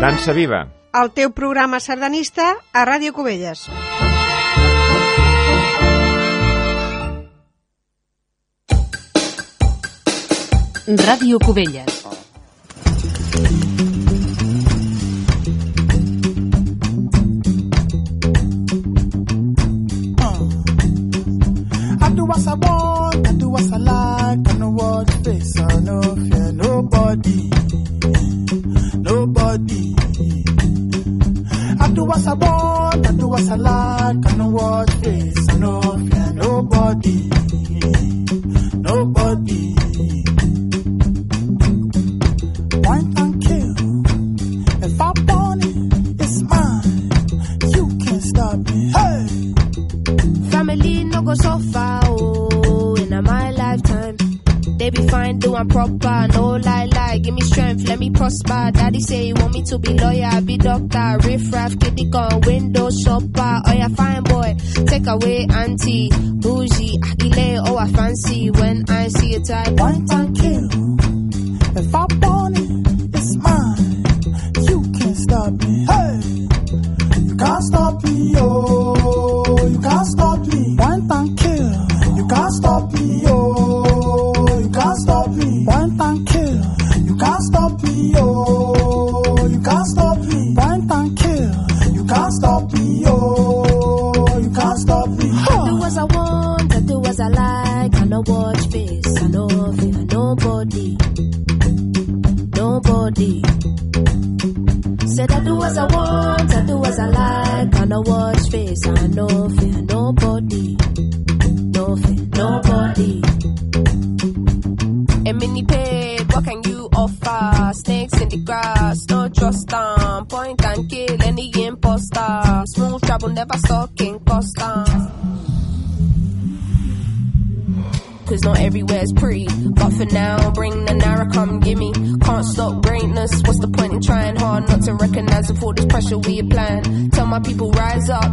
Dansa Viva. El teu programa sardanista a Ràdio Cubelles. Ràdio Cubelles. I do what I want, I do what I like, I know what face, I no fear nobody, nobody. I do what I want, I do what I like, I know what face, I no fear nobody, nobody. Fine, proper, no lie, lie. Give me strength, let me prosper. Daddy say he want me to be lawyer, be doctor, riff raff, kitty gun, window shopper. Oh yeah, fine boy, take away auntie, bougie, agile, oh I fancy when I see a type. Wine and kill. If I want it, it's mine. You can't stop me. Hey,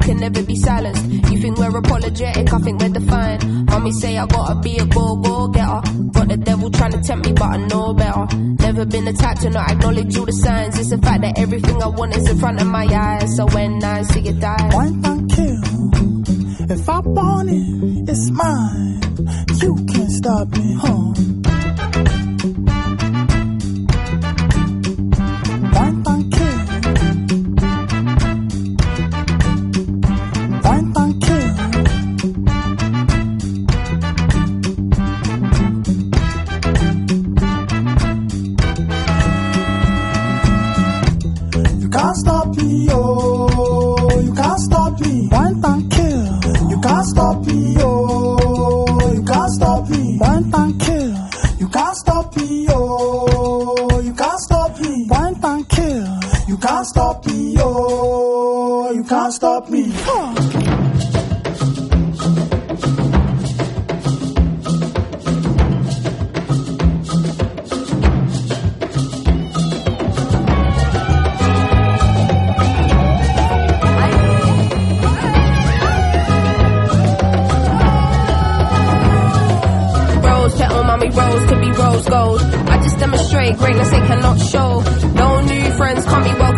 can never be silenced. You think we're apologetic, I think we're defiant. Mommy say I gotta be a go go getter. Got the devil trying to tempt me, but I know better. Never been the type to not acknowledge all the signs. It's the fact that everything I want is in front of my eyes. So when I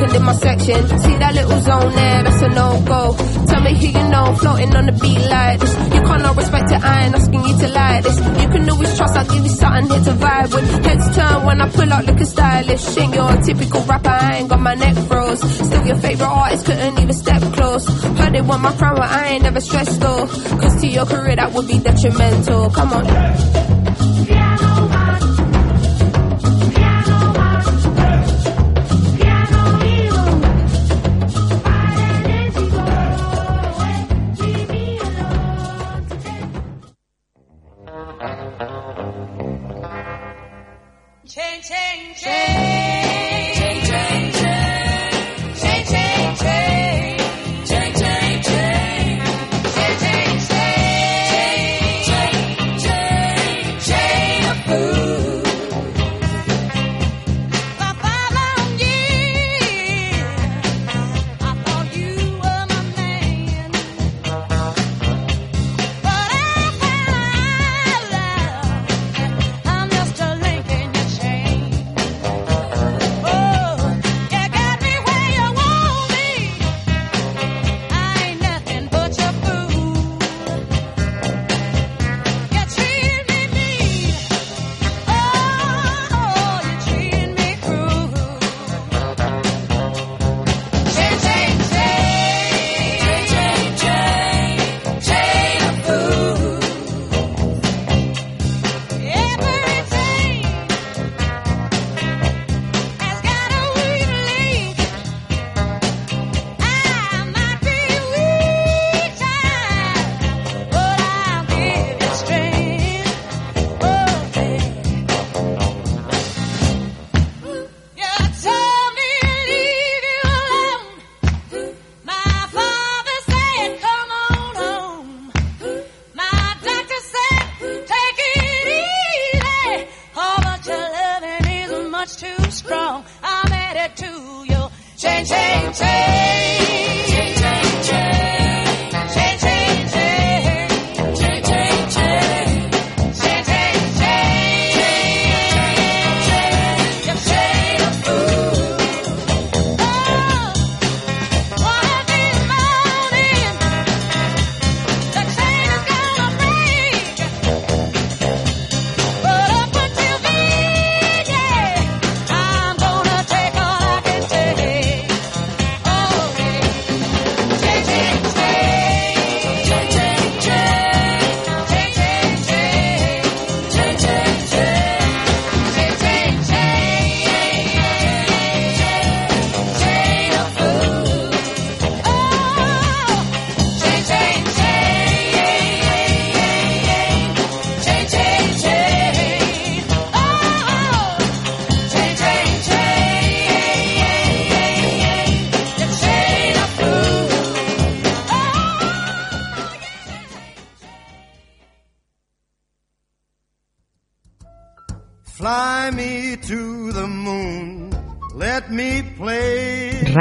in my section. See that little zone there, that's a no go. Tell me who you know, floating on the beat like this. You can't not respect it, I ain't asking you to like this. You can always trust, I'll give you something here to vibe with. Heads turn when I pull out looking stylish. Ain't your typical rapper, I ain't got my neck froze. Still your favorite artist, couldn't even step close. Heard they want my crown, but I ain't never stressed though. Cause to your career that would be detrimental. Come on.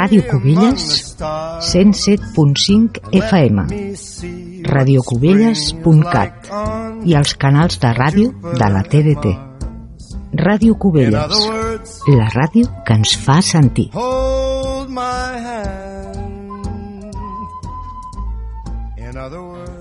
Ràdio Cubelles 107.5 FM, radiocubelles.cat i els canals de ràdio de la TDT. Ràdio Cubelles, la ràdio que ens fa sentir. In other words,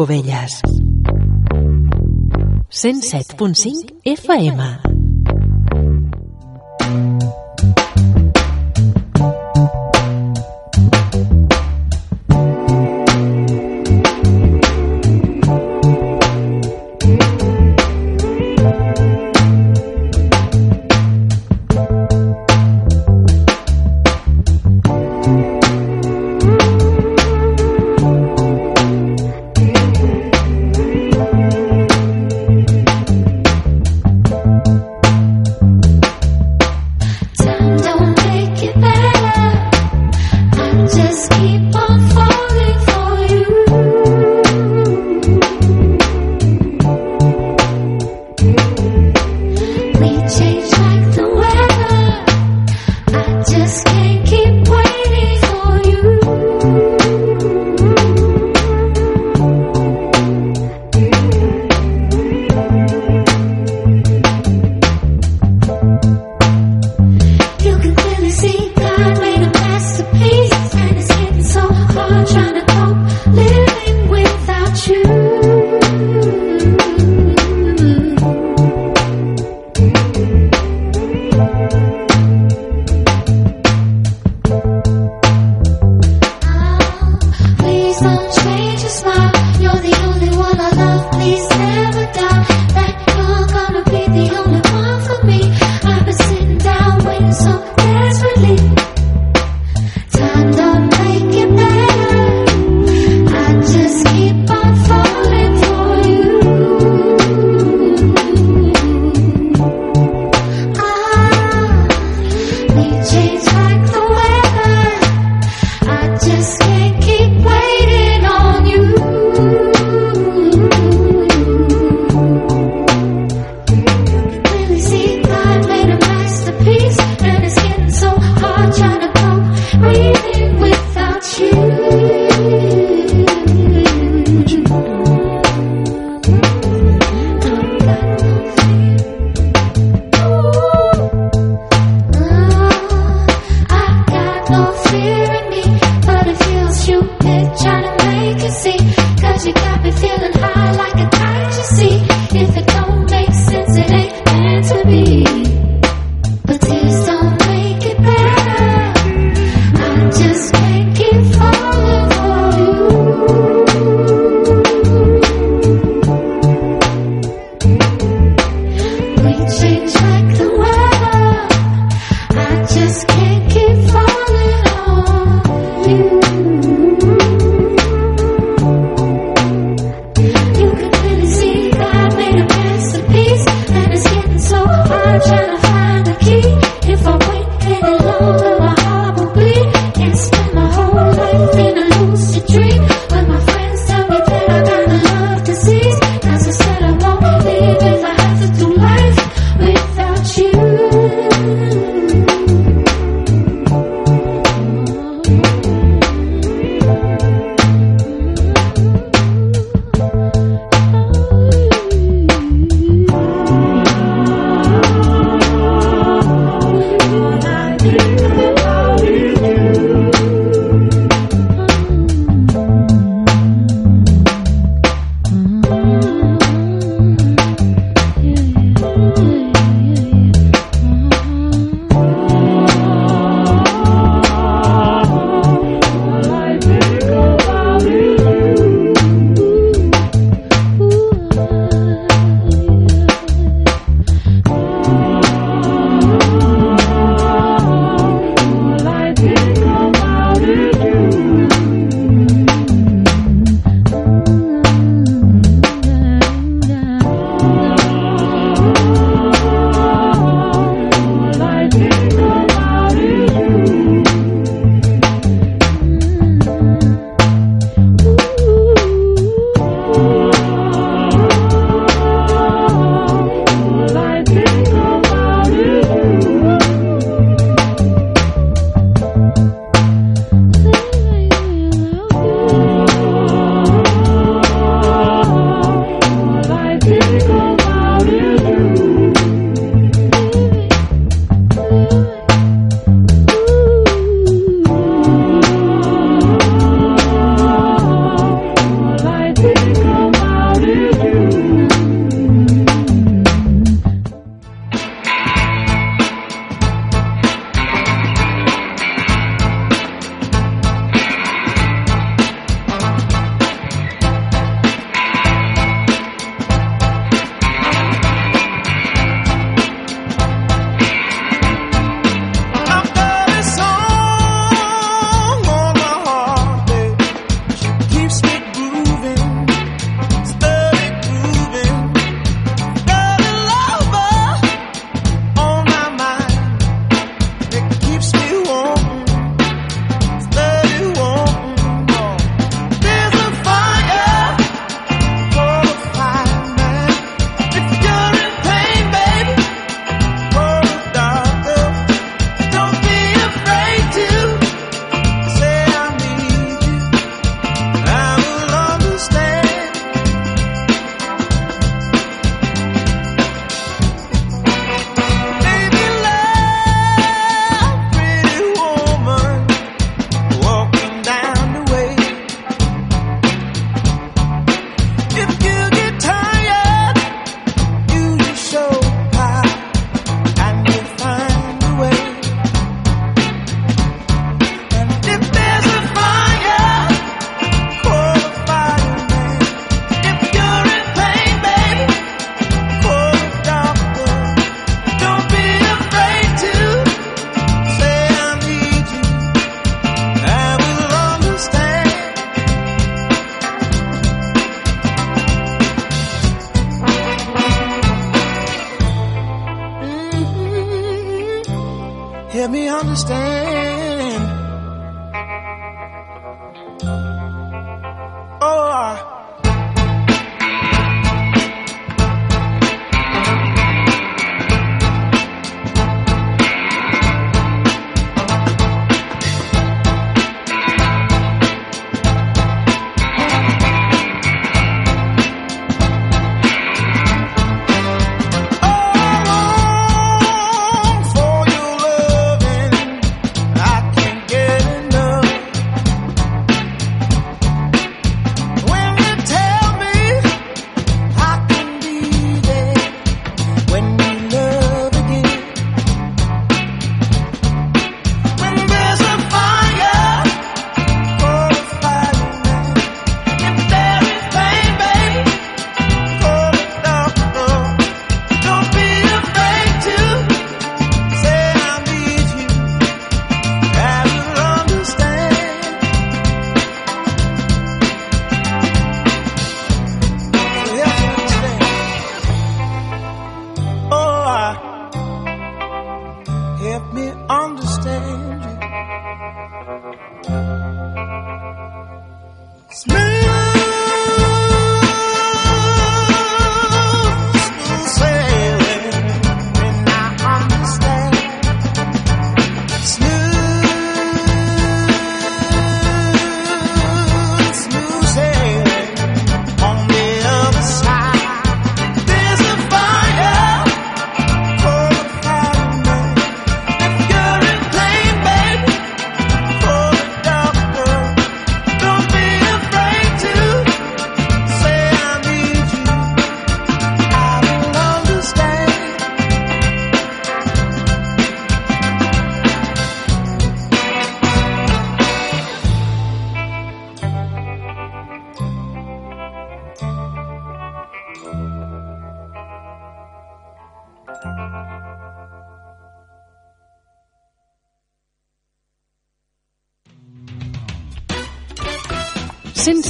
Covelles. 107.5 FM.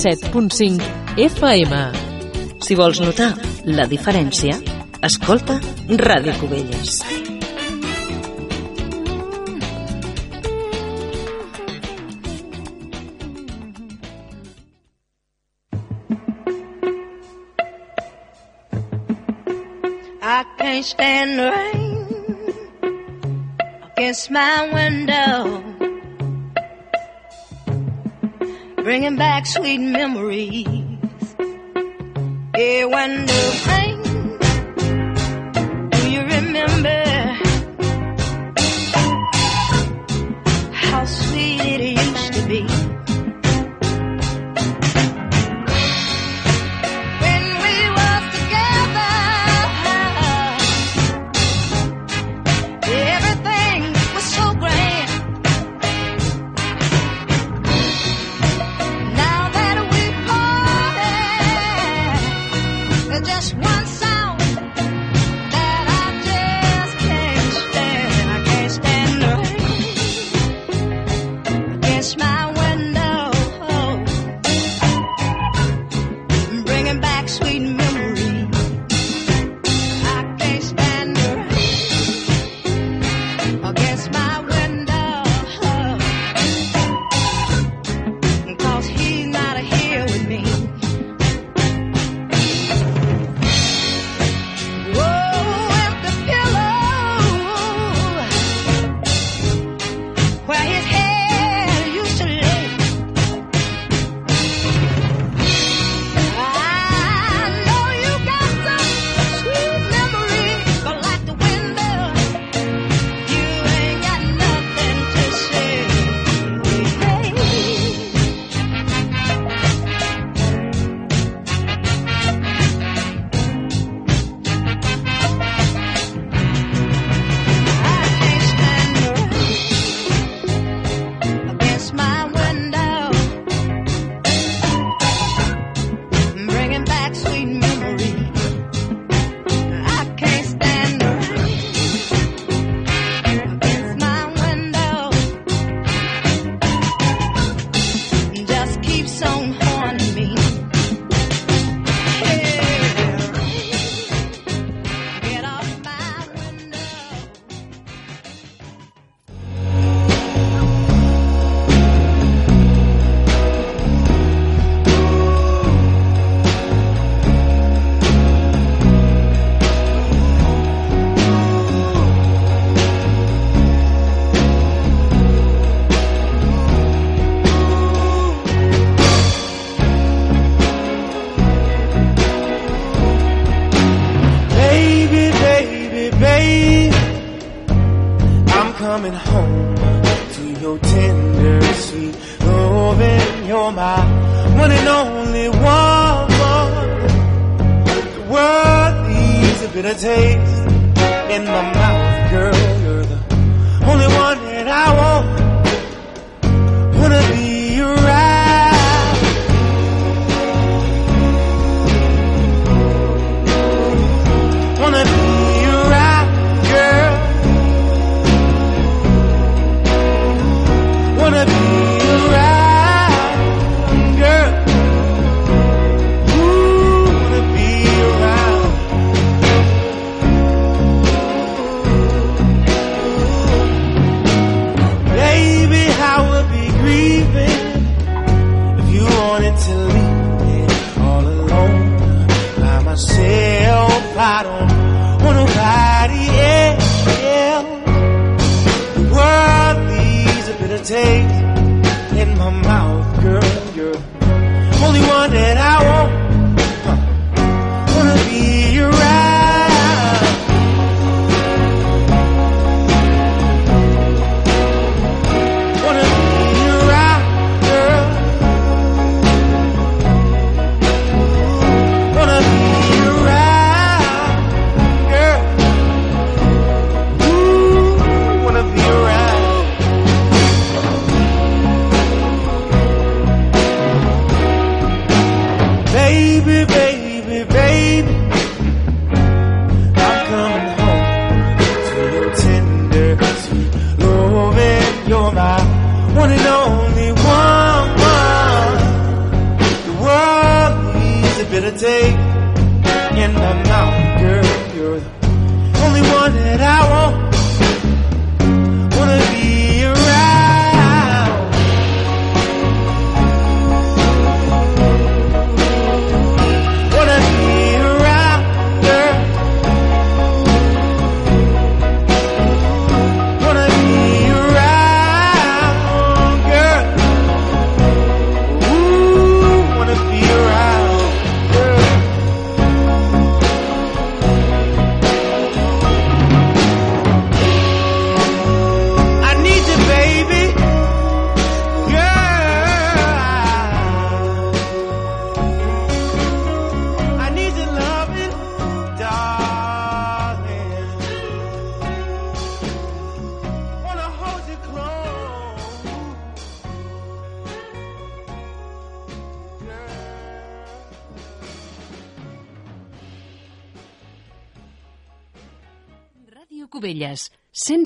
107.5 FM. Si vols notar la diferència, escolta Ràdio Cubelles. I can't stand the rain against my window bringing back sweet memories. Yeah, when the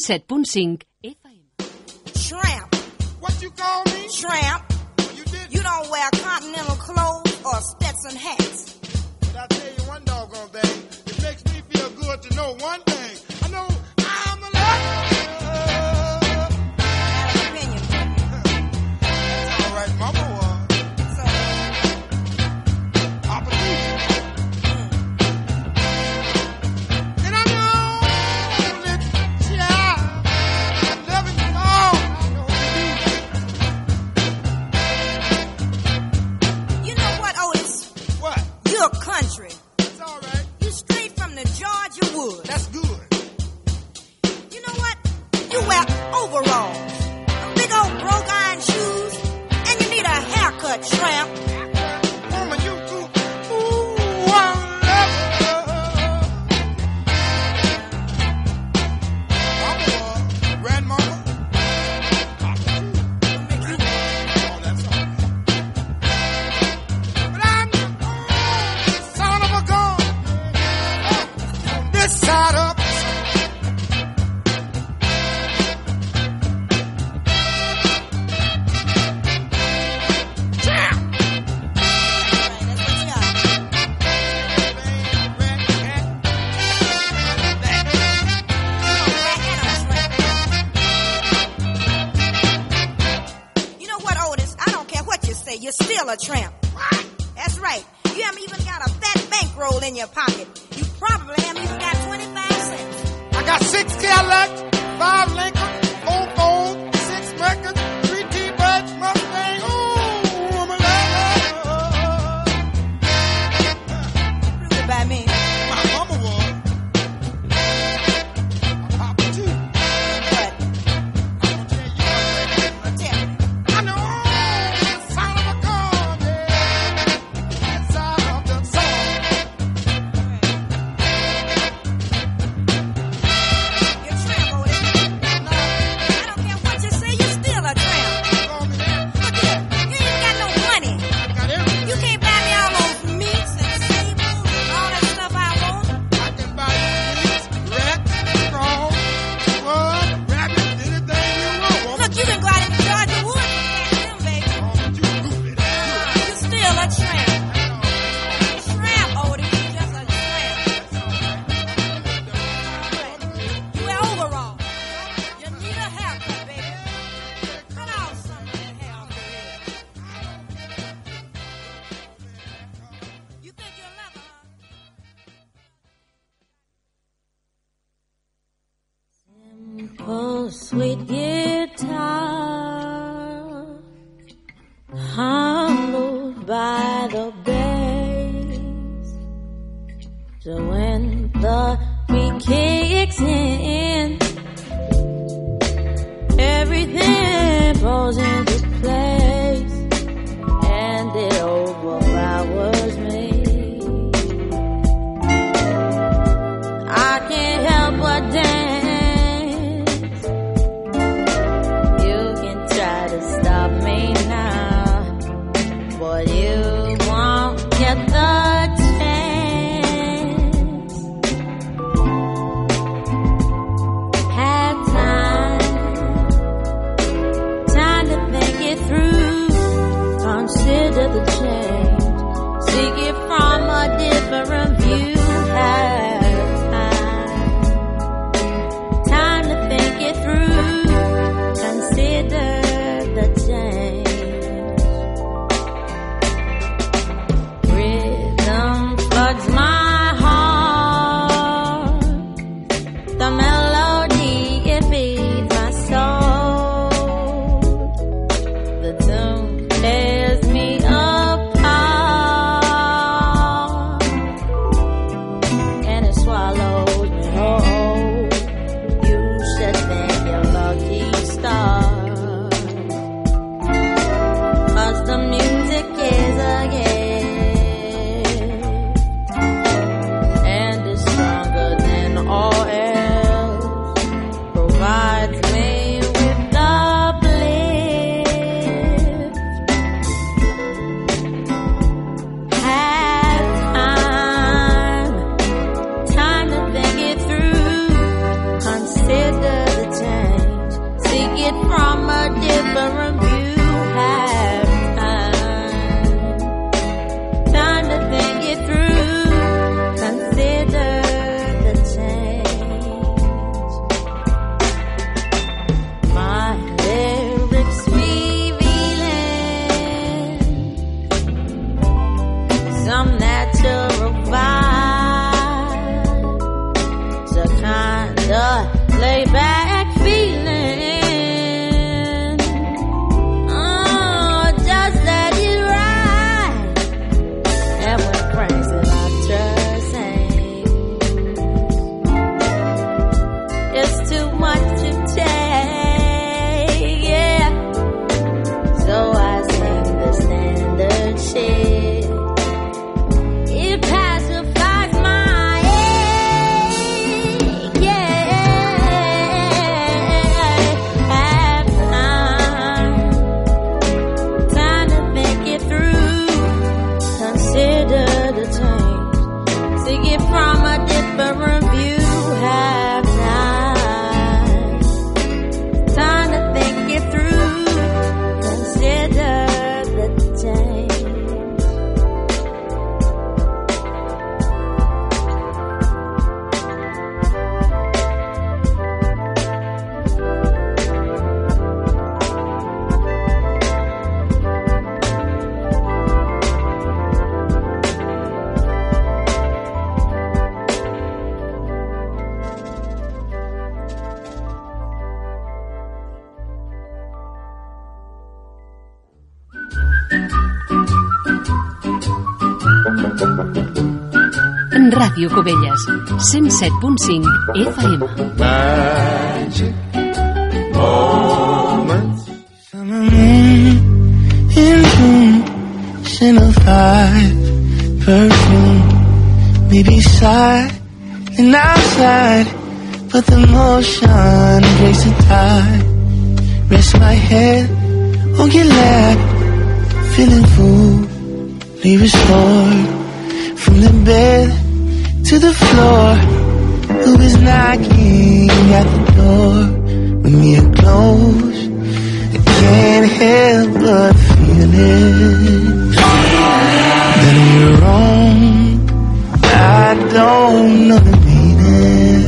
107.5 FM. Ràdio Cubelles, 107.5 FM. Moments. In a vibe, perfume, be beside and outside, but the motion breaks the tide. Rest my head on your lap, feeling full, be restored from the bed to the floor. Who is knocking at the door? When we are close, I can't help but feel it. Then you're wrong. I don't know the meaning.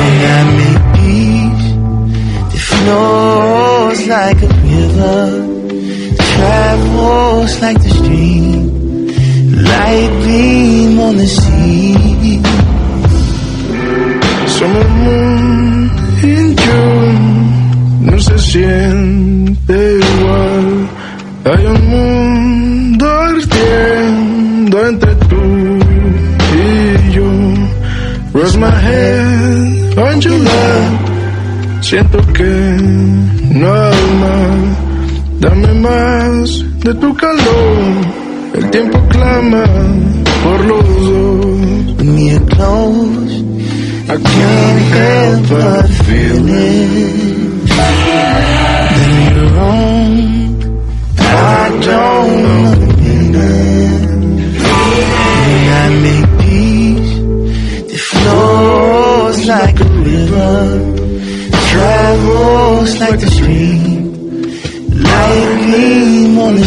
When I make peace, the flows like a river, travels like the stream. light beam on the sea. Summer moon in June no se siente igual. Hay un mundo ardiendo entre tú y yo. Rest my head on your lap. Siento que no hay más. Dame más de tu calor El tiempo clama por los dos. Me close. I can't help but feel it. Then you're wrong. I don't understand. When I make peace, it flows like a river travels like the stream, lightning on the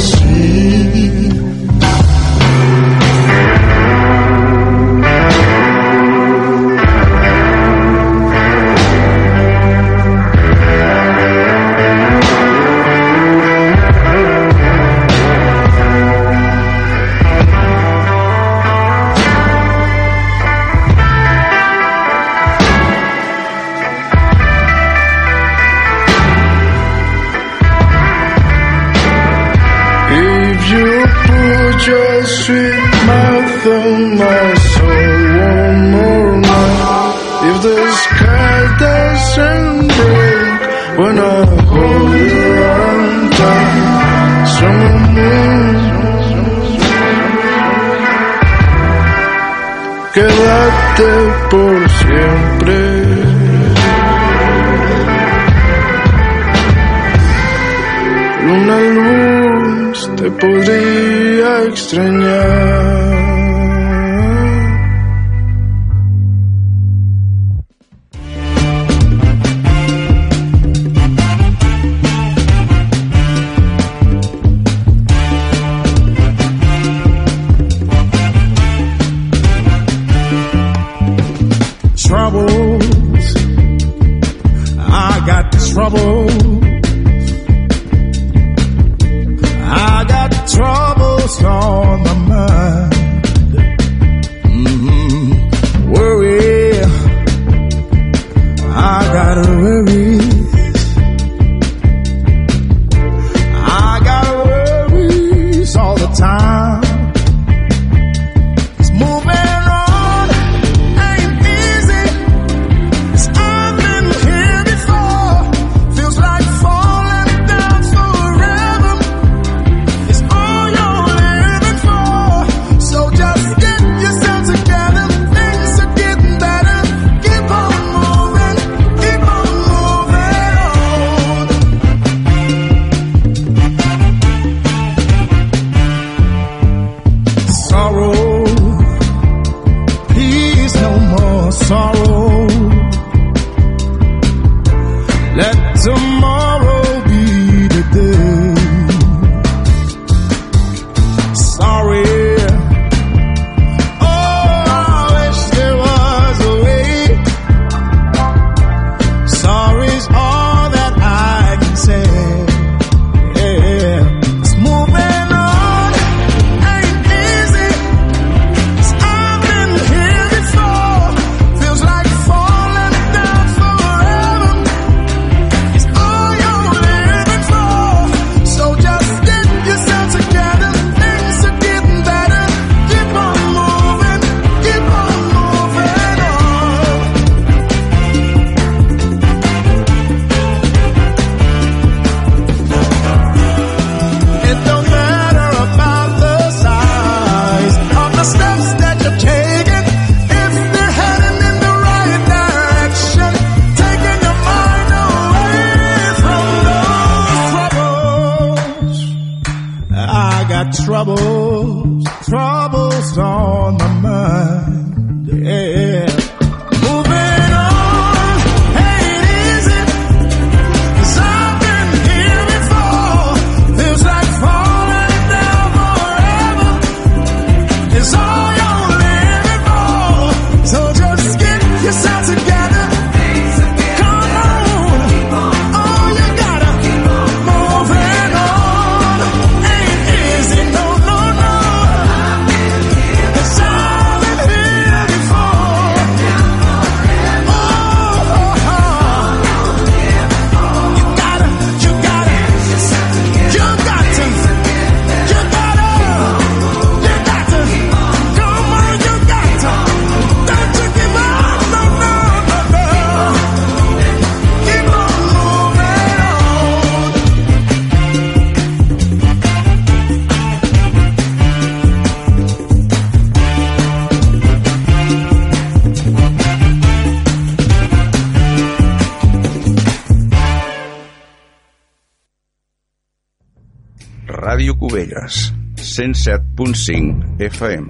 107.5 FM,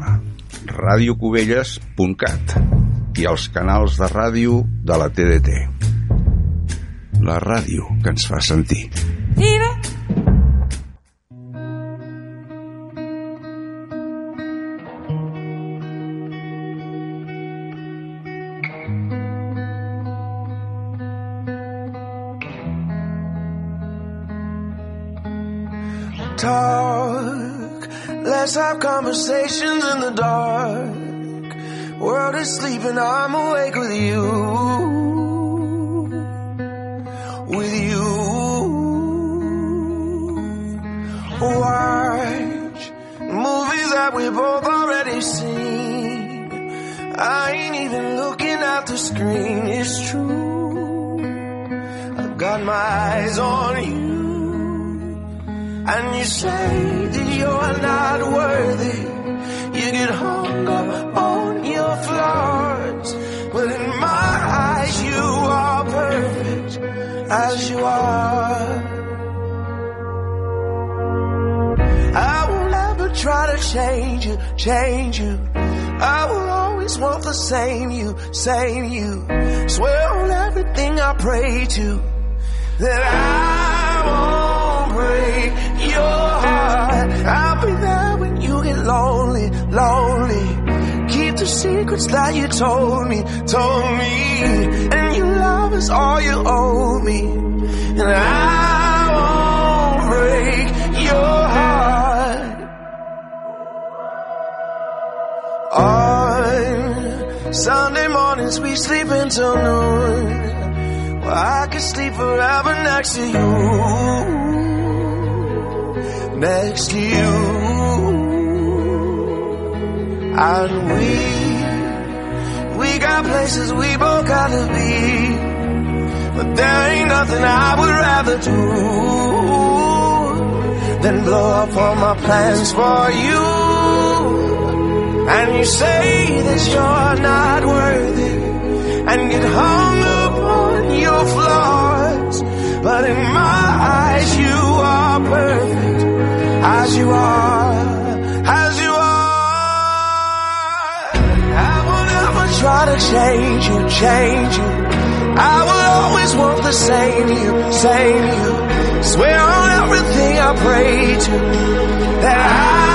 radiocubelles.cat i els canals de ràdio de la TDT. La ràdio que ens fa sentir. To that I won't break your heart. I'll be there when you get lonely, lonely. Keep the secrets that you told me, told me. Next you. And we, we got places we both gotta be. But there ain't nothing I would rather do than blow up all my plans for you. And you say that you're not worthy and get hung up on your flaws. But in my eyes, you are perfect as you are, as you are. I will never try to change you, change you. I will always want the same you, same you. Swear on everything I pray to that I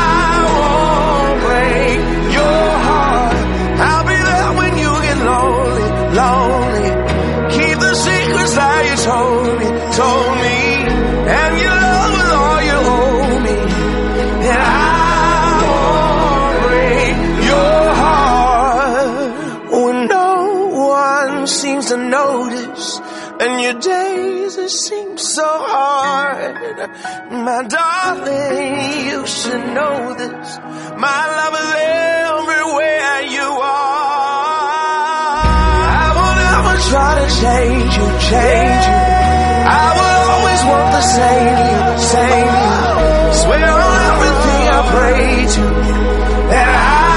it seems so hard. My darling, you should know this. My love is everywhere you are. I will never try to change you, change you. I will always want the same same. Swear on everything I pray to that I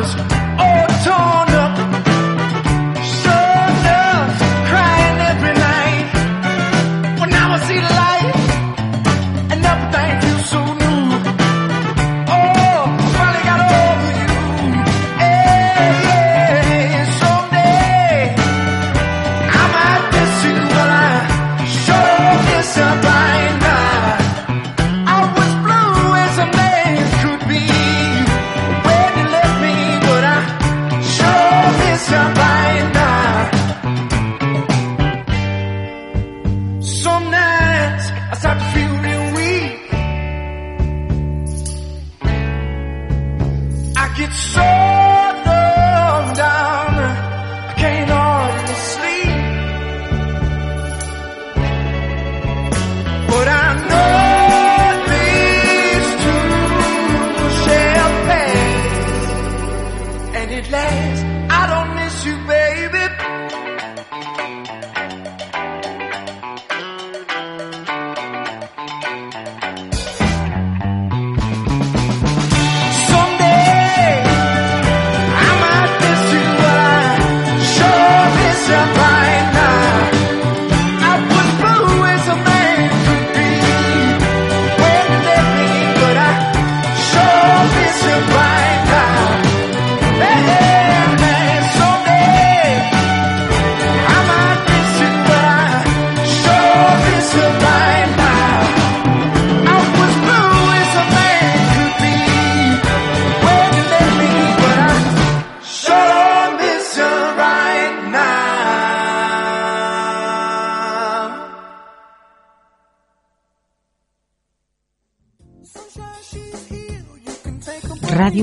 was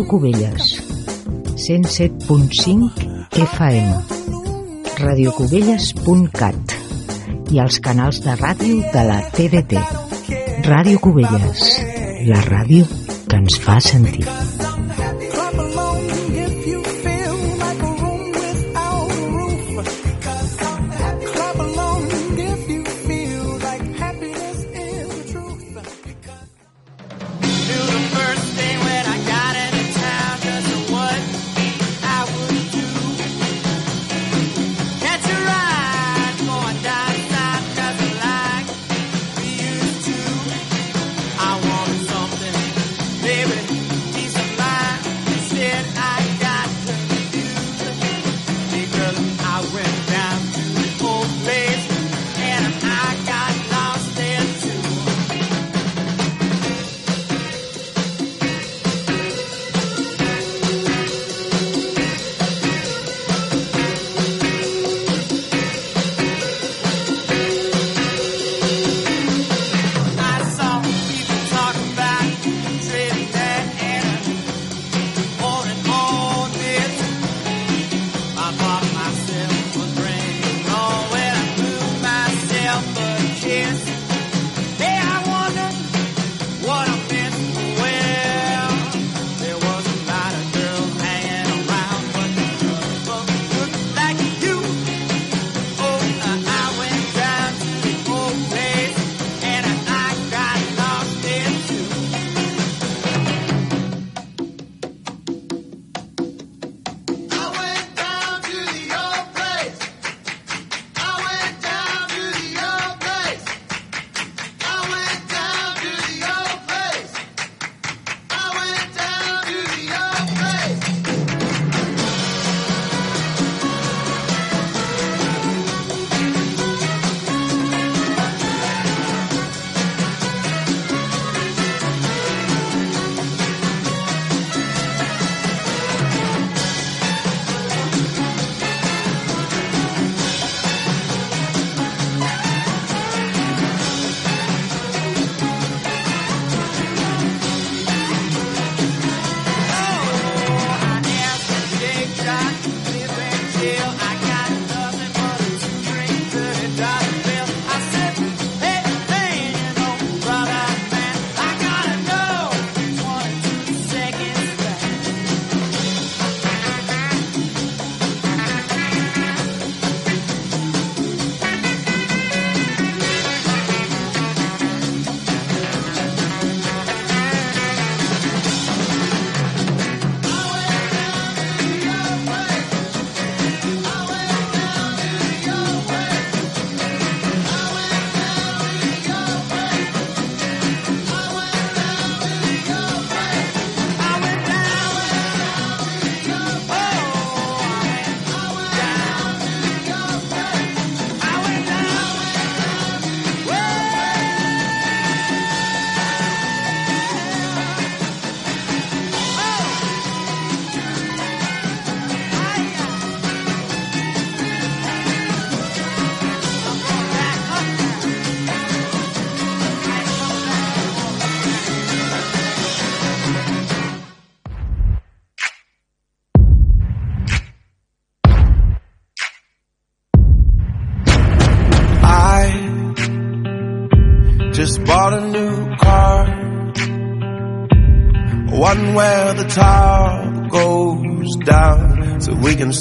Cubelles 107.5 FM radiocubelles.cat i els canals de ràdio de la TDT. Ràdio Cubelles, la ràdio que ens fa sentir.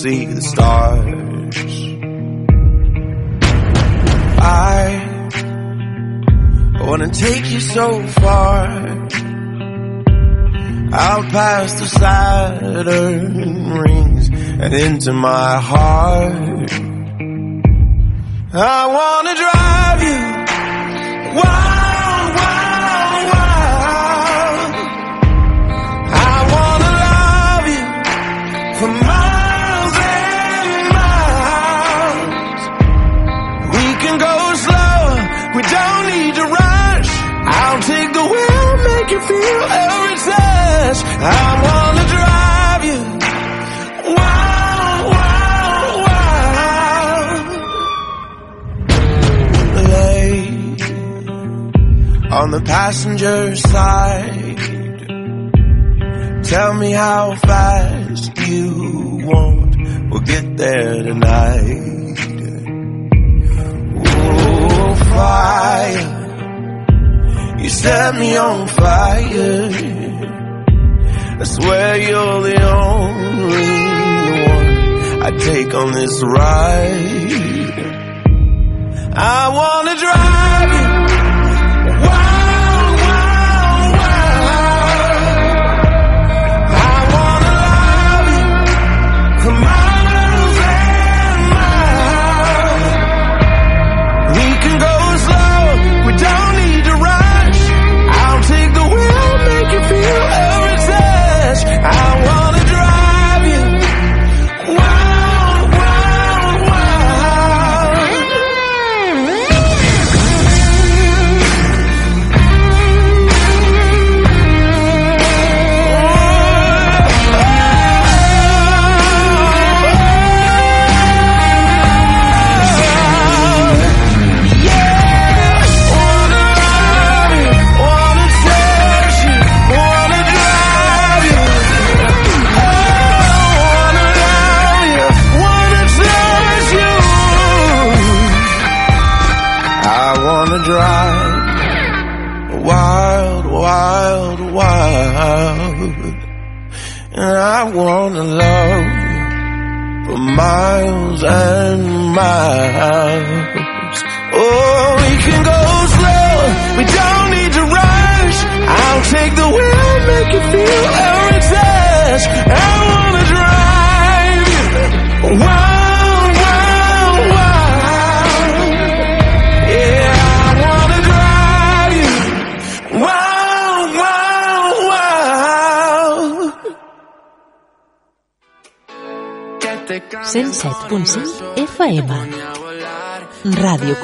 See the stars. I wanna take you so far out past the Saturn rings and into my heart. I wanna drive you wild. for my on the passenger side. Tell me how fast you want. We'll get there tonight. Oh, fire. You set me on fire swear you're the only one I take on this ride. I wanna drive you.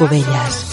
Cubellas.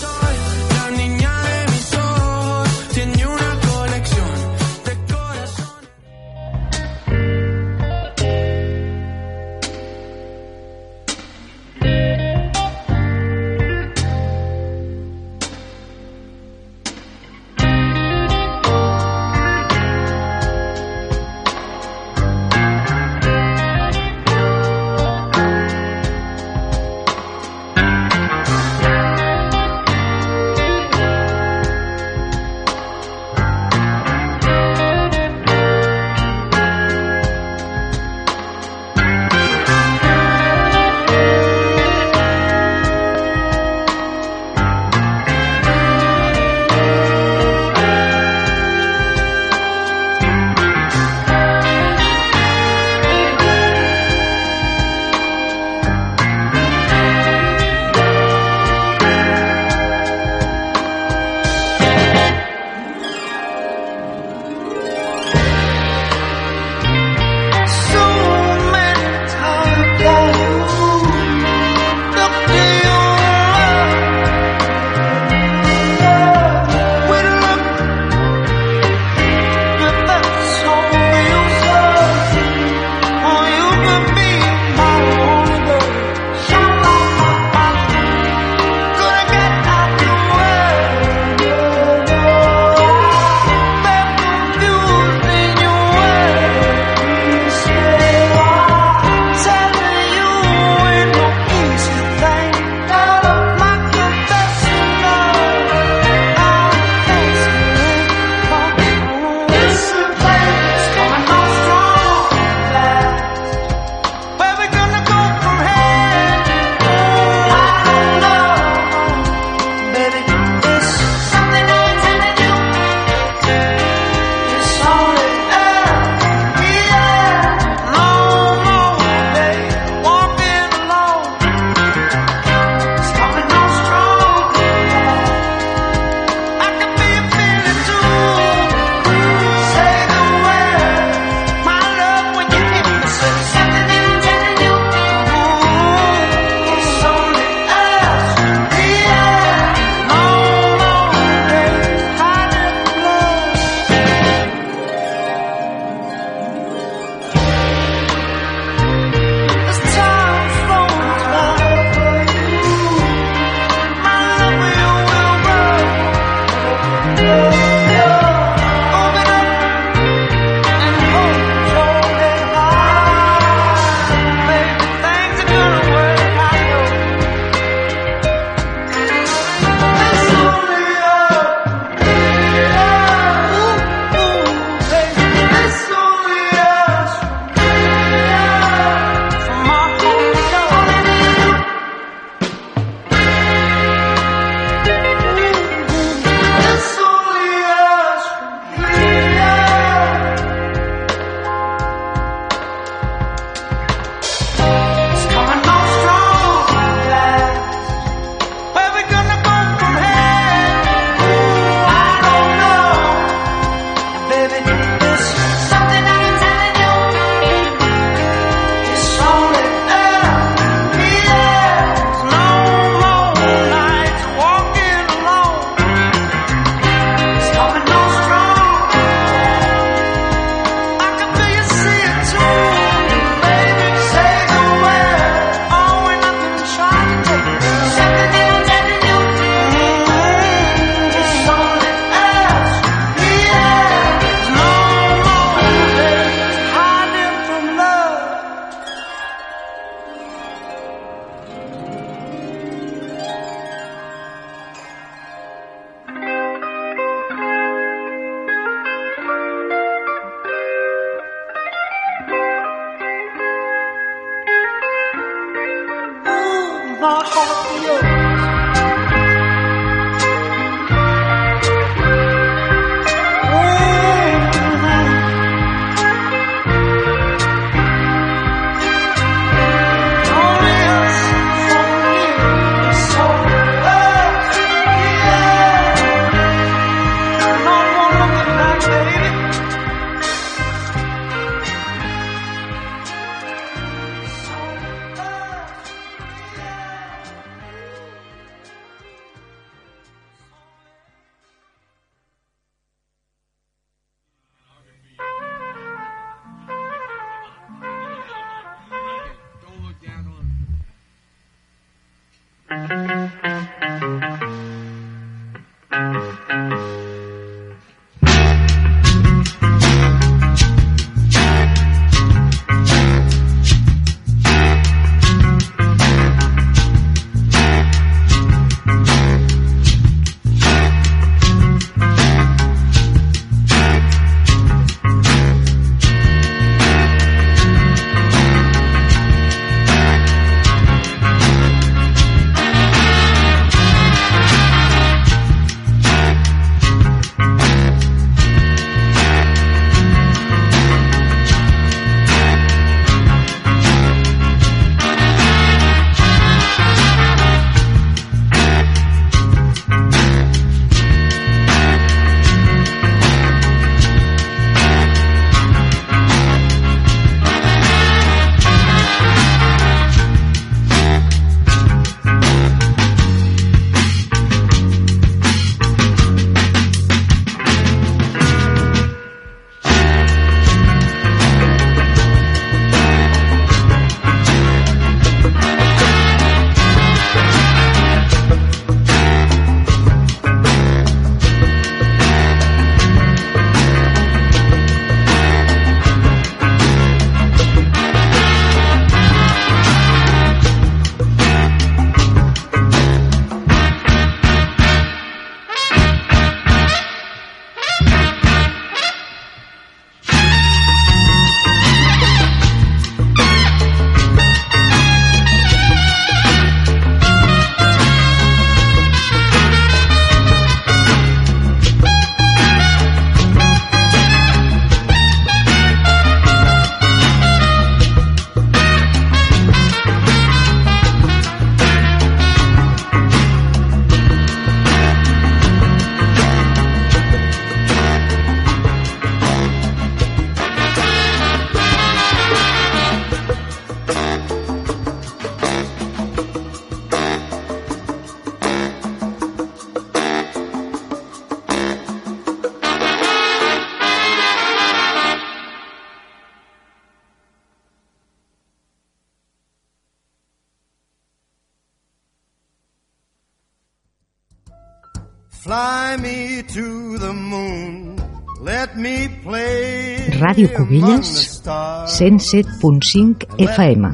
Cubelles 107.5 FM,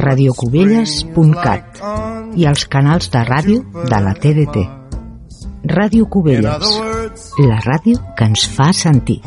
radiocubelles.cat i els canals de ràdio de la TDT. Ràdio Cubelles, la ràdio que ens fa sentir.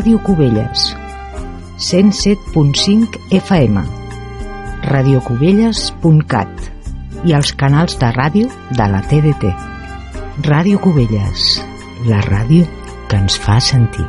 Ràdio Cubelles 107.5 FM radiocubelles.cat i els canals de ràdio de la TDT. Ràdio Cubelles, la ràdio que ens fa sentir.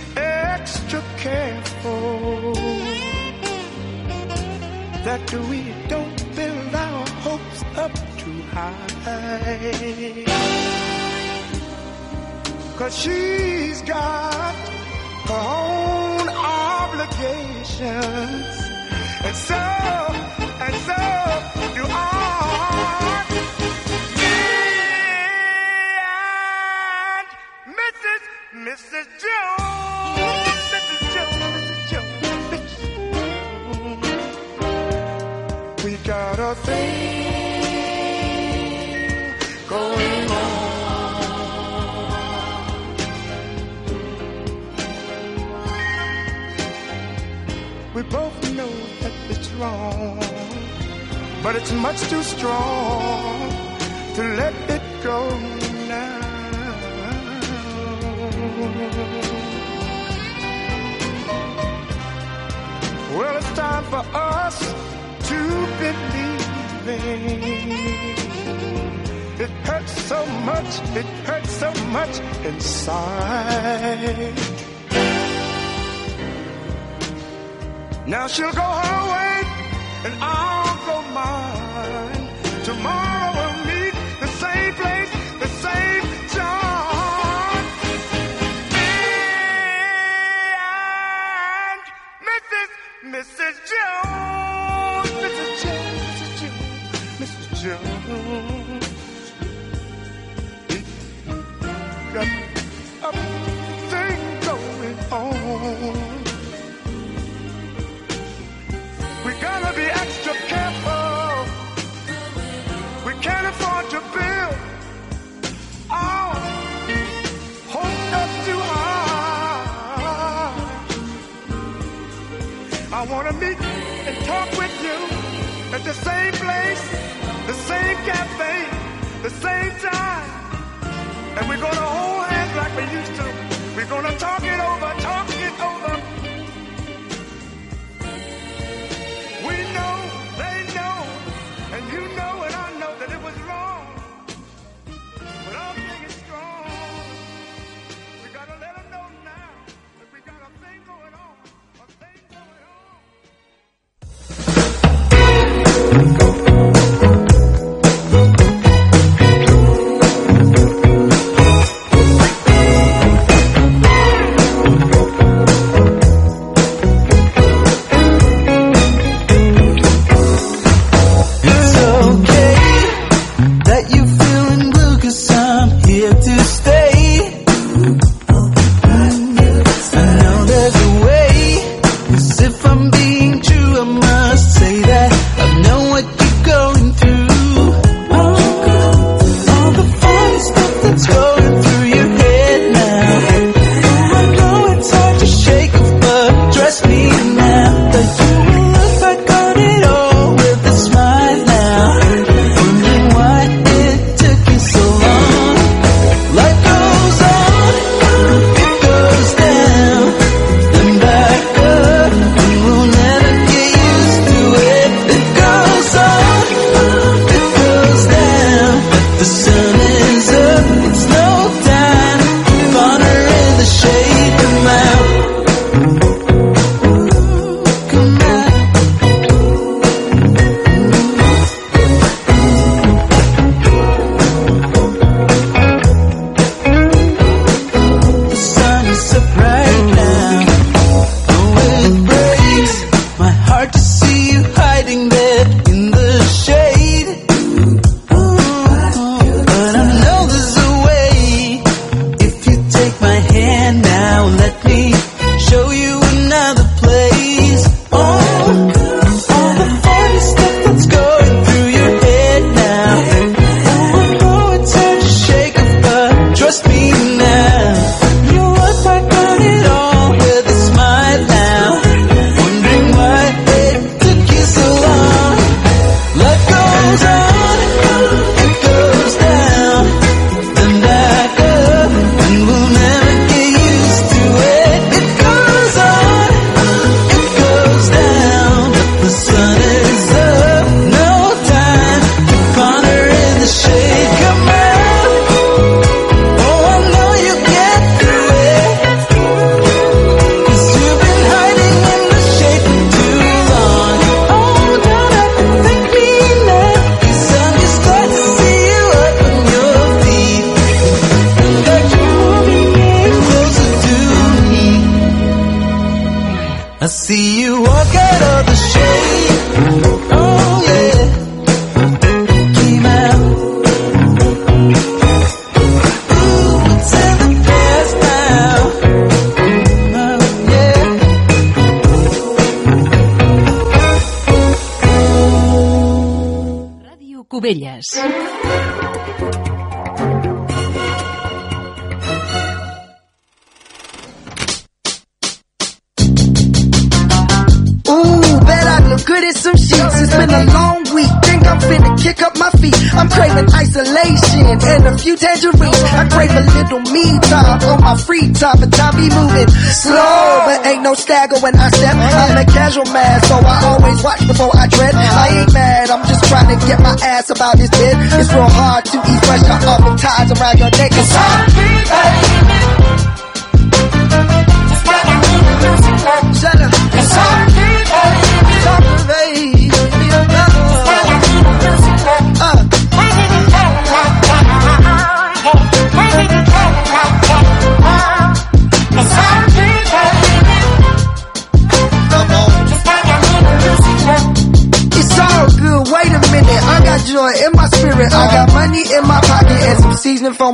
extra careful that we don't build our hopes up too high. Cause she's got her own obligations, and so, and so do I. Me and Mrs. Mrs. Jones. A thing going on. We both know that it's wrong, but it's much too strong to let it go now. Well, it's time for us to believe it. Hurts so much, it hurts so much inside. Now she'll go her way and I'll I wanna meet and talk with you at the same place, the same cafe, the same time. And we're gonna hold hands like we used to. We're gonna talk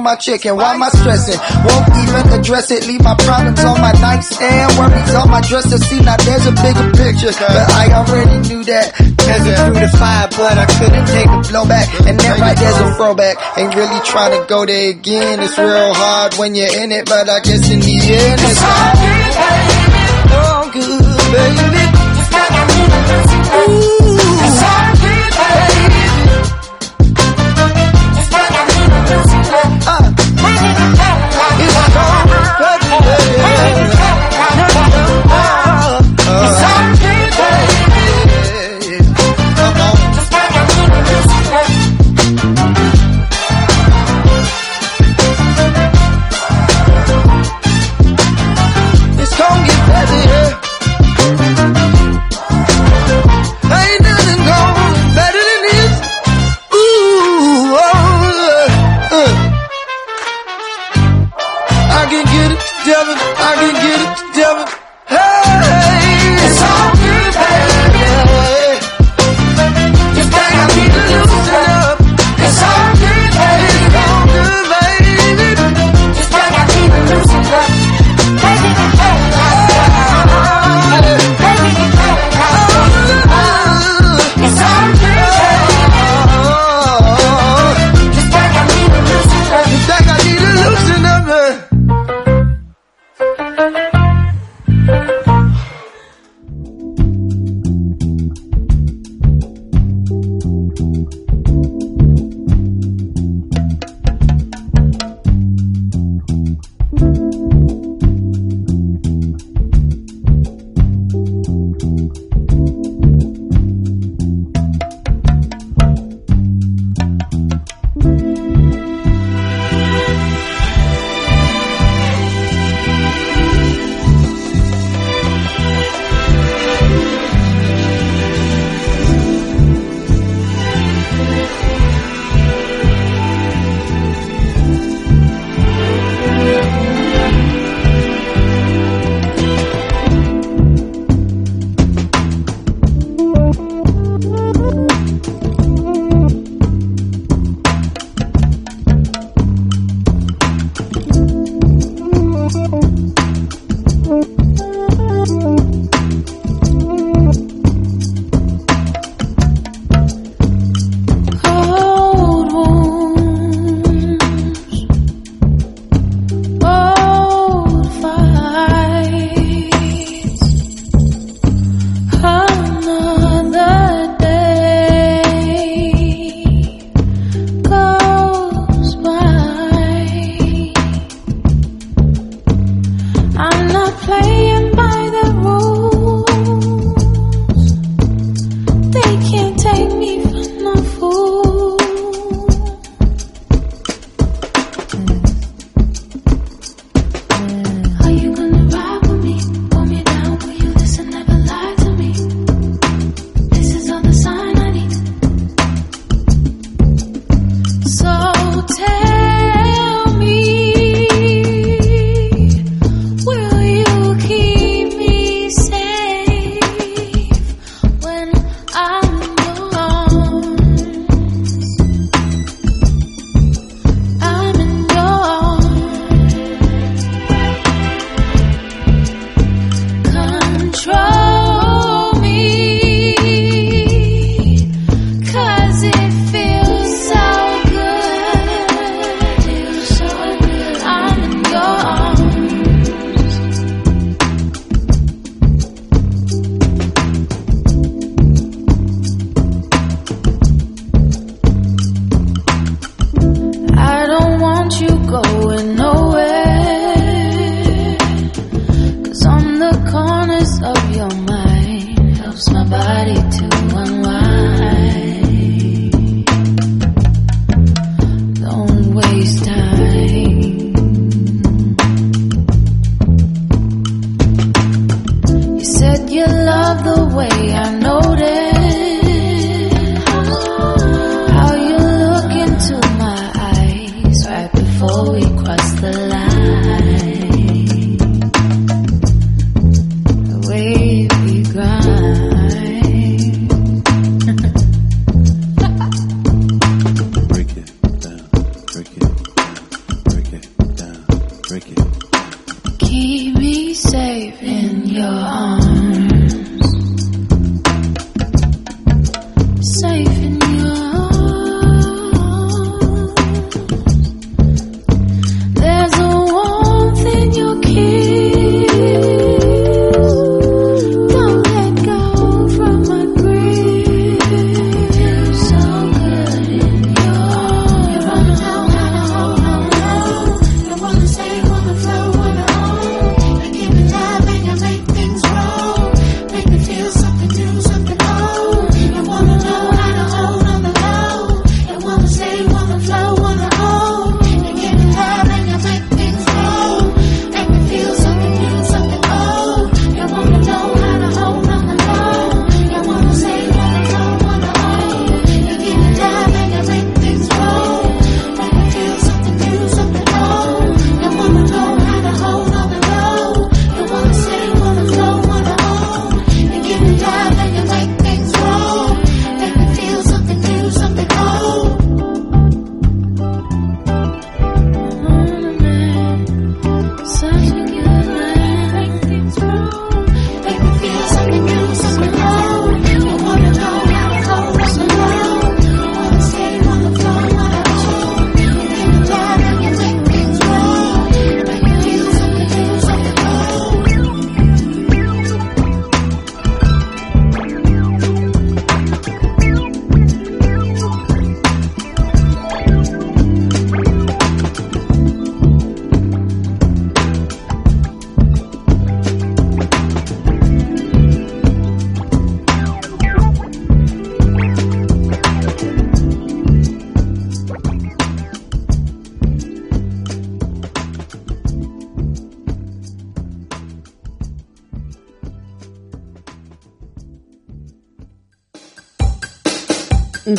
my chicken? Why am I stressing? Won't even address it. Leave my problems on my nightstand. Worries on my dresser. See, now there's a bigger picture. But I already knew that. Passing through the fire, but I couldn't take the blowback. And that right there's a throwback. Ain't really trying to go there again. It's real hard when you're in it, but I guess in the end it's hard.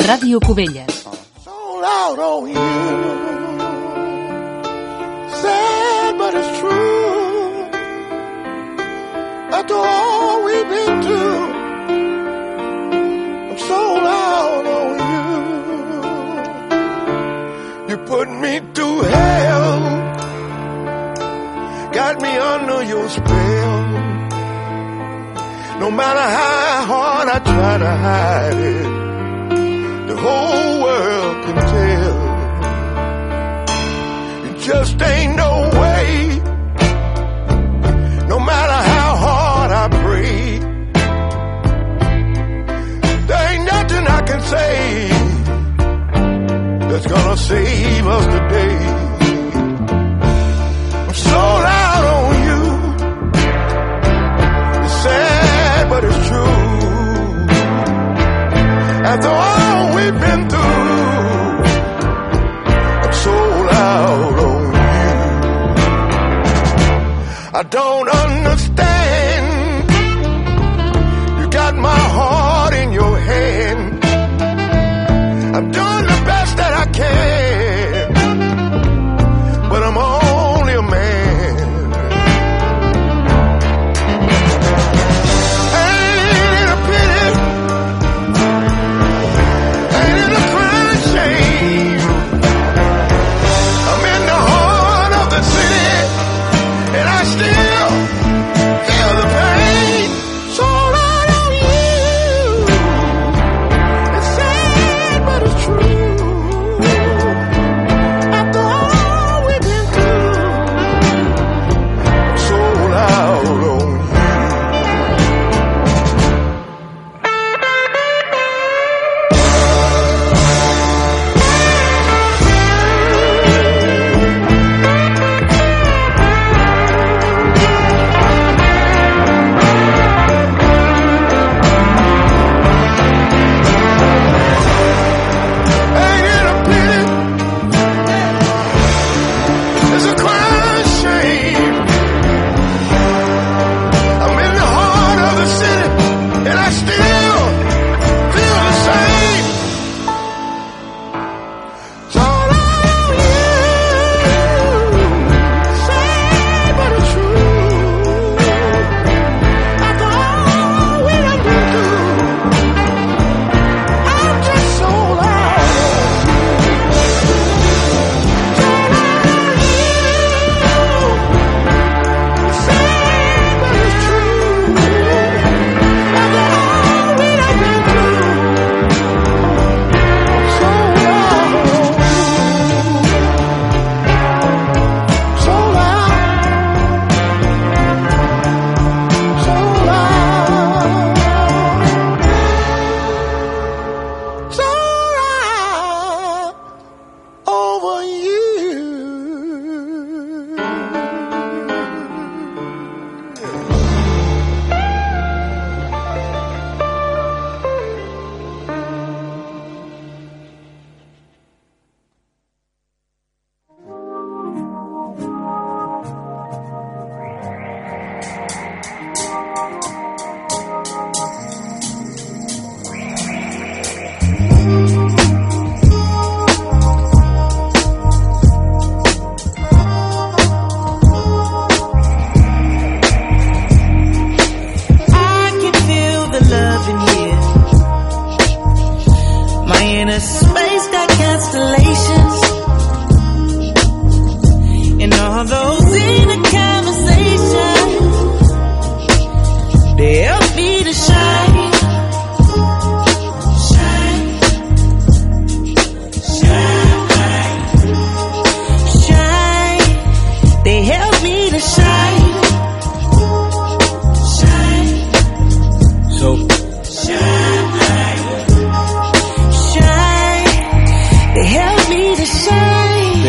Ràdio Cubelles.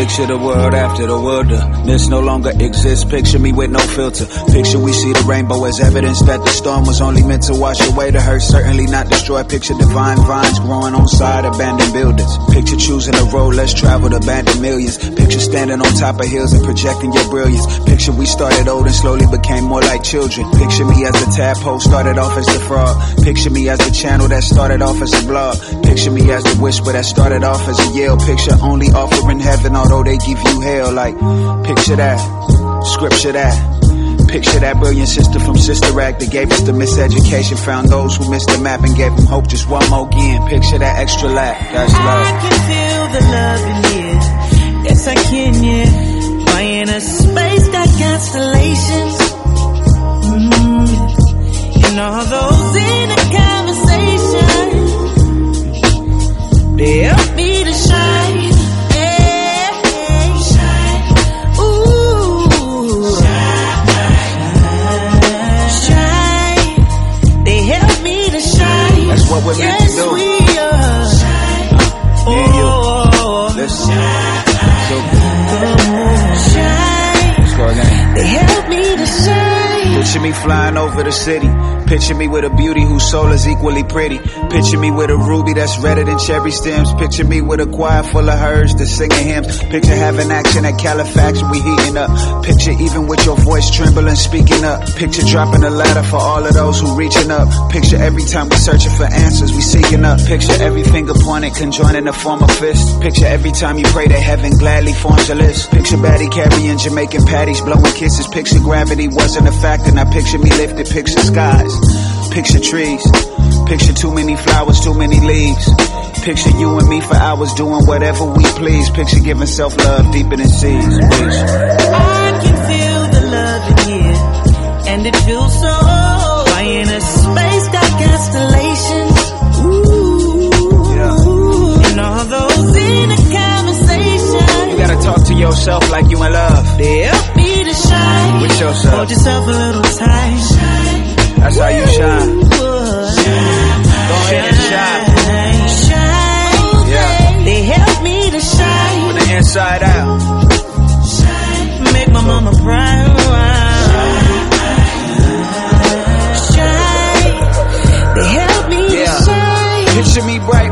Picture the world after the wilderness no longer exists. Picture me with no filter. Picture we see the rainbow as evidence that the storm was only meant to wash away the hurt, certainly not destroy. Picture divine vines growing on side abandoned buildings. Picture choosing a road less traveled, abandoned millions. Picture standing on top of hills and projecting your brilliance. Picture we started old and slowly became more like children. Picture me as the tadpole started off as the frog. Picture me as the channel that started off as a blog. Picture me as the whisper that started off as a yell. Picture only offering heaven, although they give you hell. Like, picture that, scripture that. Picture that brilliant sister from Sister Act that gave us the miseducation. Found those who missed the map and gave them hope just one more again. Picture that extra lap, that's love. I can feel the love in here. Yes, I can, yeah. In a space got constellations? Mm. And all those in a conversation, they what we're meant to yes, do. we are. Me and you. Listen. So, let's again. They help me to shine. Picture me flying over the city. Picture me with a beauty whose soul is equally pretty. Picture me with a ruby that's redder than cherry stems. Picture me with a choir full of herds that's singing hymns. Picture having action at Califax we heating up. Picture even with your voice trembling, speaking up. Picture dropping a ladder for all of those who reaching up. Picture every time we searching for answers, we seeking up. Picture every finger pointed, conjoining to form of fist. Picture every time you pray that heaven gladly forms a list. Picture Batty carrying Jamaican patties, blowing kisses. Picture gravity wasn't a factor, now picture me lifted. Picture skies, picture trees. Picture too many flowers, too many leaves. Picture you and me for hours doing whatever we please. Picture giving self love deeper than seas. I can feel the love in here, and it feels so. Why in a space got constellations? Ooh, and all those in a conversation. You gotta talk to yourself like you in love. They help me to shine. With yourself. Hold yourself a little tight. That's how you shine. Go ahead and shine. Shine. Yeah. They help me to shine. From the inside out. Make my mama proud. Shine. They help me to Yeah. shine. Picture me bright,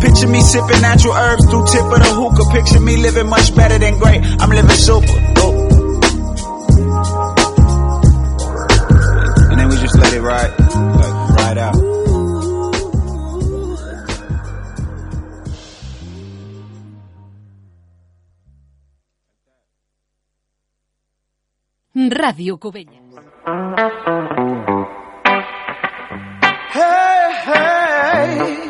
Picture me sipping natural herbs through tip of the hookah. Picture me living much better than great. I'm living super. Oh. And then we just let it ride, like, ride out. Radio Cubelles. Hey, hey,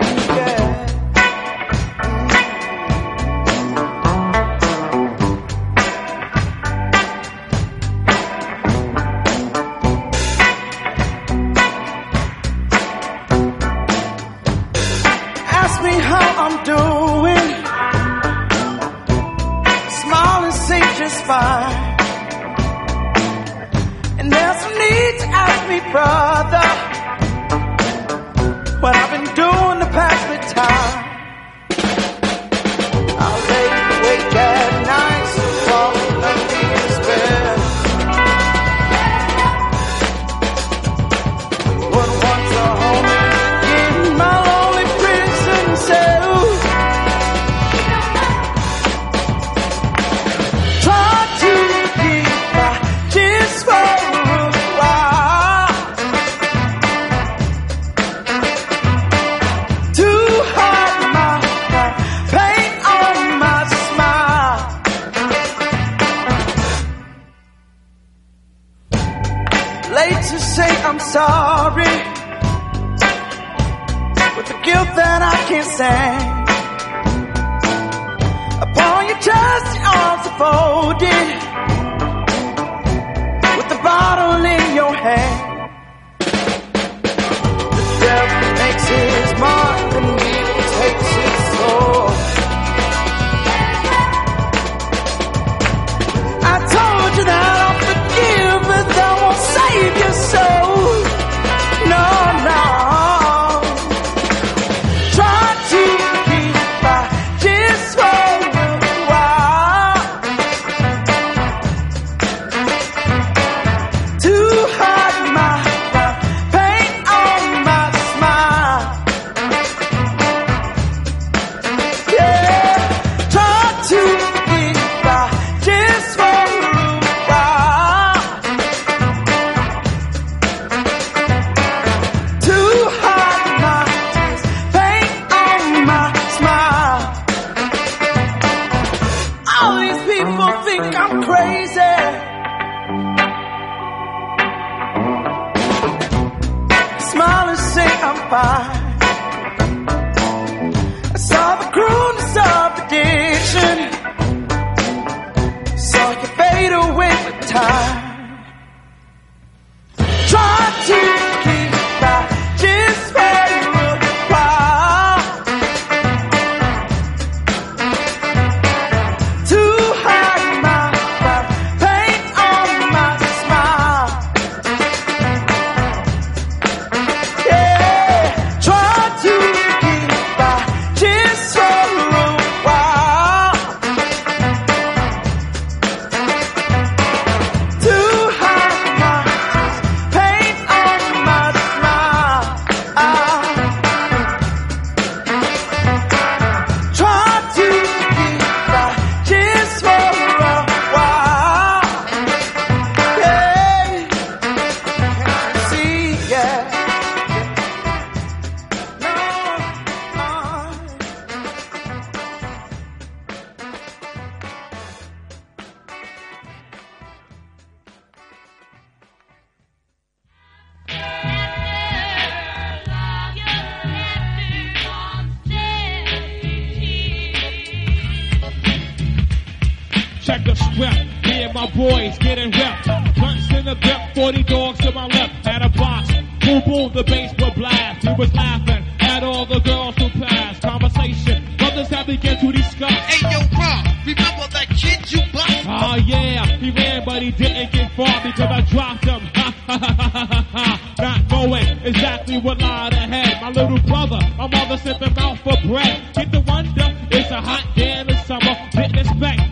Check the script. Me and my boys getting ripped. Blunts in the grip, 40 dogs to my left. Had a box. Boom, boom, the bass would blast. He was laughing at all the girls who passed. Conversation. Brothers have begun to discuss. Hey, yo, Rob, remember that kid you bust? Oh, yeah. He ran, but he didn't get far because I dropped him. Ha, ha, ha, ha, ha, ha. Not knowing exactly what lied ahead. My little brother, my mother sent them out for bread. Get the wonder, it's a hot day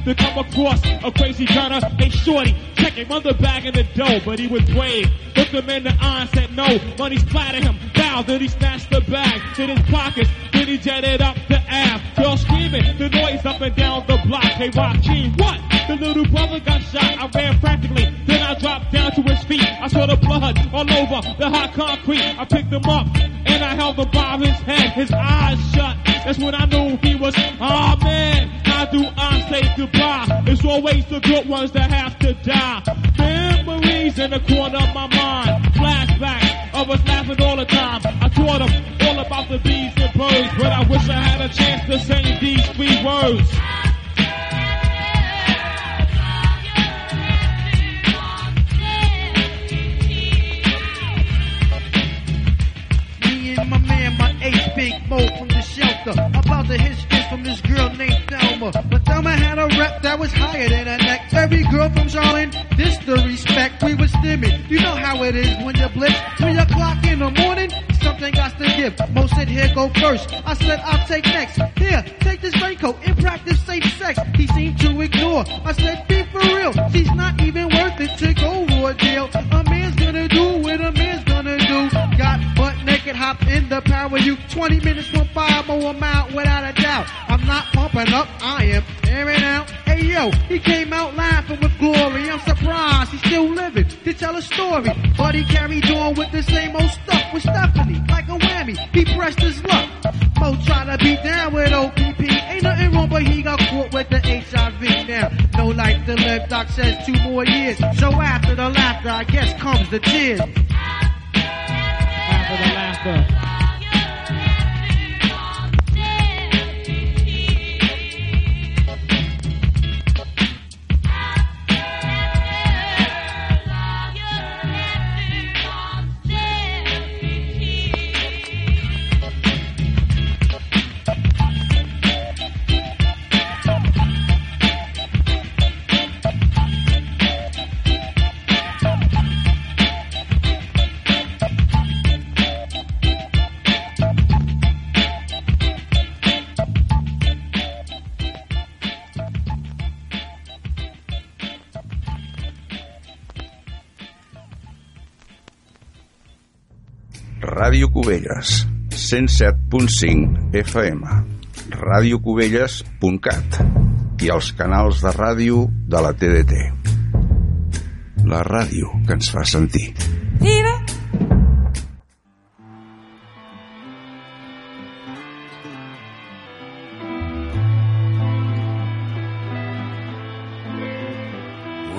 to come across a crazy gunner. Hey, shorty, check him on the bag in the dough, but he was brave. Looked him in the eye and said no. Money splattered him. Now then he snatched the bag, in his pockets, then he jetted up the Ave. Girl screaming, the noise up and down the block. Hey, Joaquin, what? The little brother got shot. I ran frantically, then I dropped down to his feet. I saw the blood all over the hot concrete. I picked him up and I held him by his head, his eyes shut. That's when I knew he was, oh man, do I say goodbye? It's always the good ones that have to die. Memories in the corner of my mind, flashbacks of us laughing all the time. I taught them all about the bees and birds, but I wish I had a chance to sing these three words. Thelma had a rep that was higher than her neck. Every girl from Charlotte, this the respect. We was stimming. You know how it is when you blitz. Three o'clock in the morning, something got to give. Mo said, here go first. I said, I'll take next. Here, take this raincoat and practice safe sex. He seemed to ignore. I said, be for real. She's not even worth it to go deal. A man's hop in the power you. 20 minutes went by, more I'm out without a doubt. I'm not pumping up, I am airing out. Hey yo, he came out laughing with glory. I'm surprised he's still living to tell a story. But he carried on with the same old stuff with Stephanie, like a whammy. He pressed his luck. Mo tried to beat down with OPP. Ain't nothing wrong, but he got caught with the HIV now. No life to live, doc says two more years. So after the laughter, I guess comes the tears. The laughter. Ràdio Cubelles, 107.5 FM, radiocubelles.cat i els canals de ràdio de la TDT. La ràdio que ens fa sentir. Vive.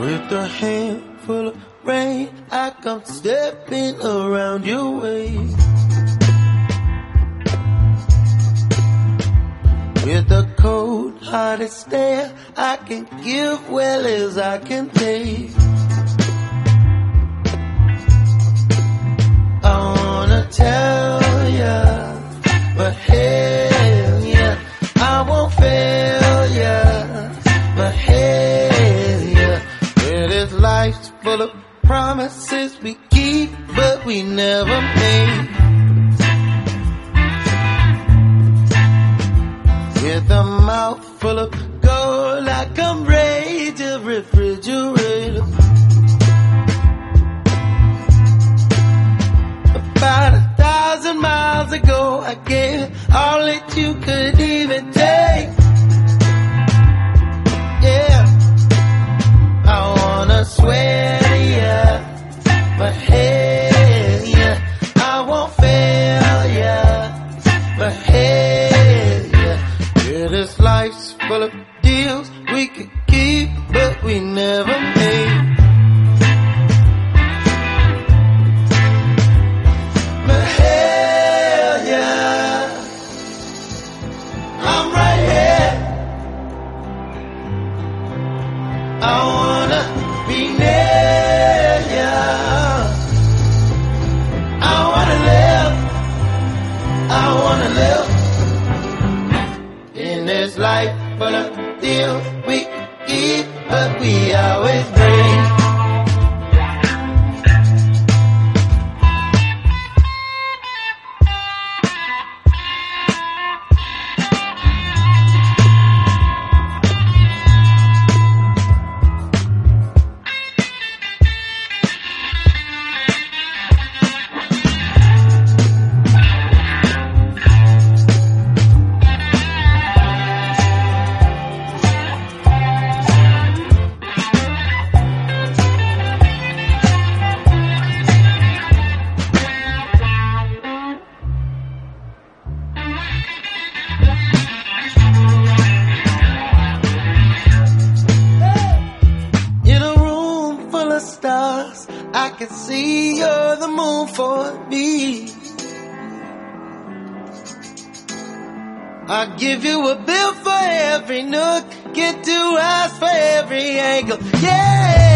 With a handful of rain, I come stepping around your way. With a cold hearted stare, I can give well as I can take. I wanna tell ya, but hell yeah, I won't fail. promises we keep, but we never make. With a mouth full of gold, like I'm rage a refrigerator. About a thousand miles ago, I gave all that you could even take. we never I give you a bill for every nook, get two eyes for every angle. Yeah!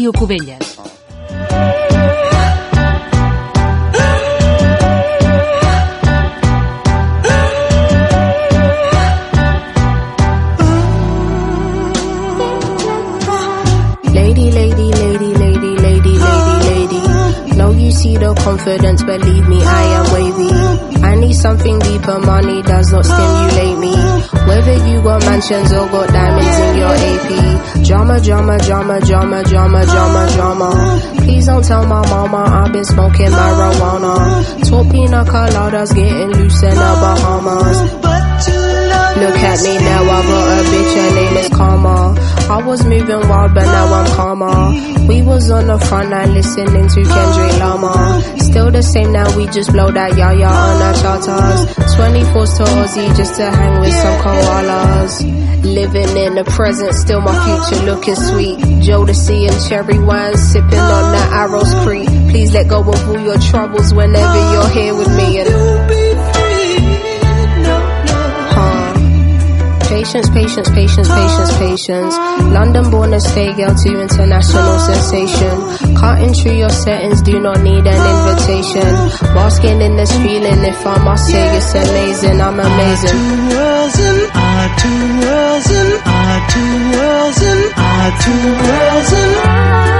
Ràdio Cubelles. Lady, lady, lady, lady, lady, lady, lady. Know you see the confidence, believe me, I am wavy. I need something deeper, money does not. Whether mansions or oh got diamonds in your AP. Drama, drama, drama, drama, drama, drama, drama. Please don't tell my mama I've been smoking marijuana. Talk pina coladas, getting loose in the Bahamas. Look at me now, I got a bitch, her name is Karma. I was moving wild, but now I'm calmer. We was on the front line listening to Kendrick Lamar. Still the same now, we just blow that yaya on our charters. 24s to Aussie just to hang with some koalas. Living in the present, still my future looking sweet. Jodeci and cherry wine, sipping on the Arrows Creek. Please let go of all your troubles whenever you're here with me. And Patience, patience, patience, patience, patience. London born and stay girl to international sensation. Cutting through your settings, do not need an invitation. Basking in this feeling, if I must say it's amazing, I'm amazing. Two worlds and our two worlds and our two worlds and our two worlds and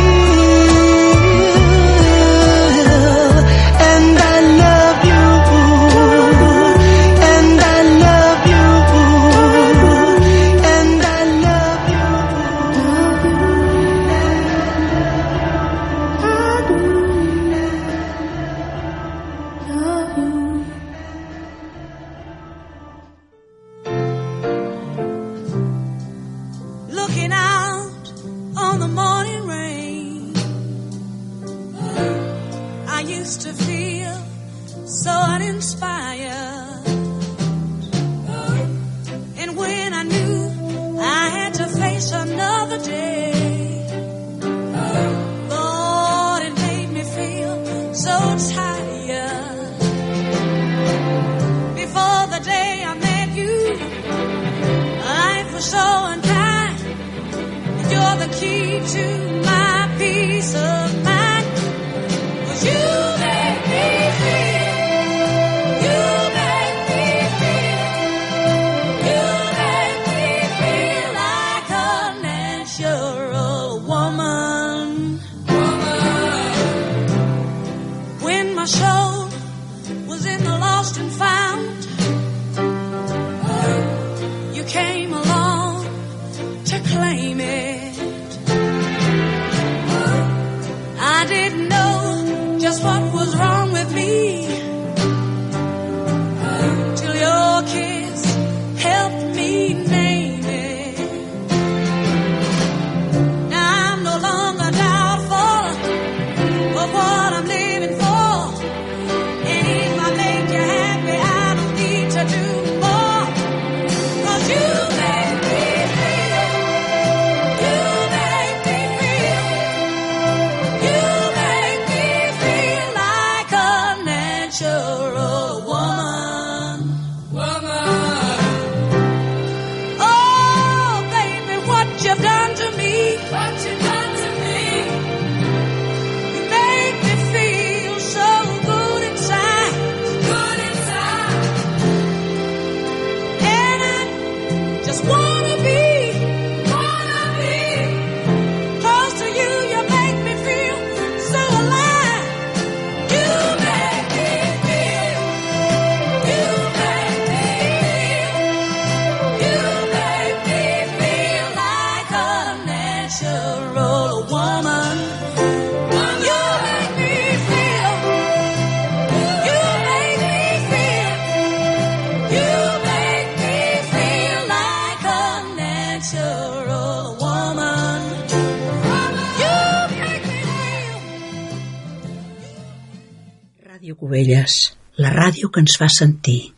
Que ens fa sentir.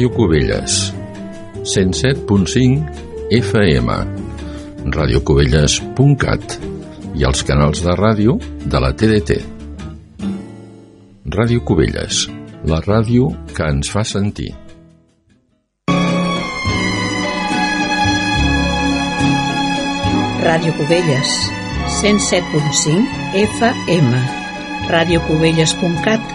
Ràdio Cubelles 107.5 FM radiocubelles.cat i els canals de ràdio de la TDT. Ràdio Cubelles, la ràdio que ens fa sentir. Ràdio Cubelles, 107.5 FM, radiocubelles.cat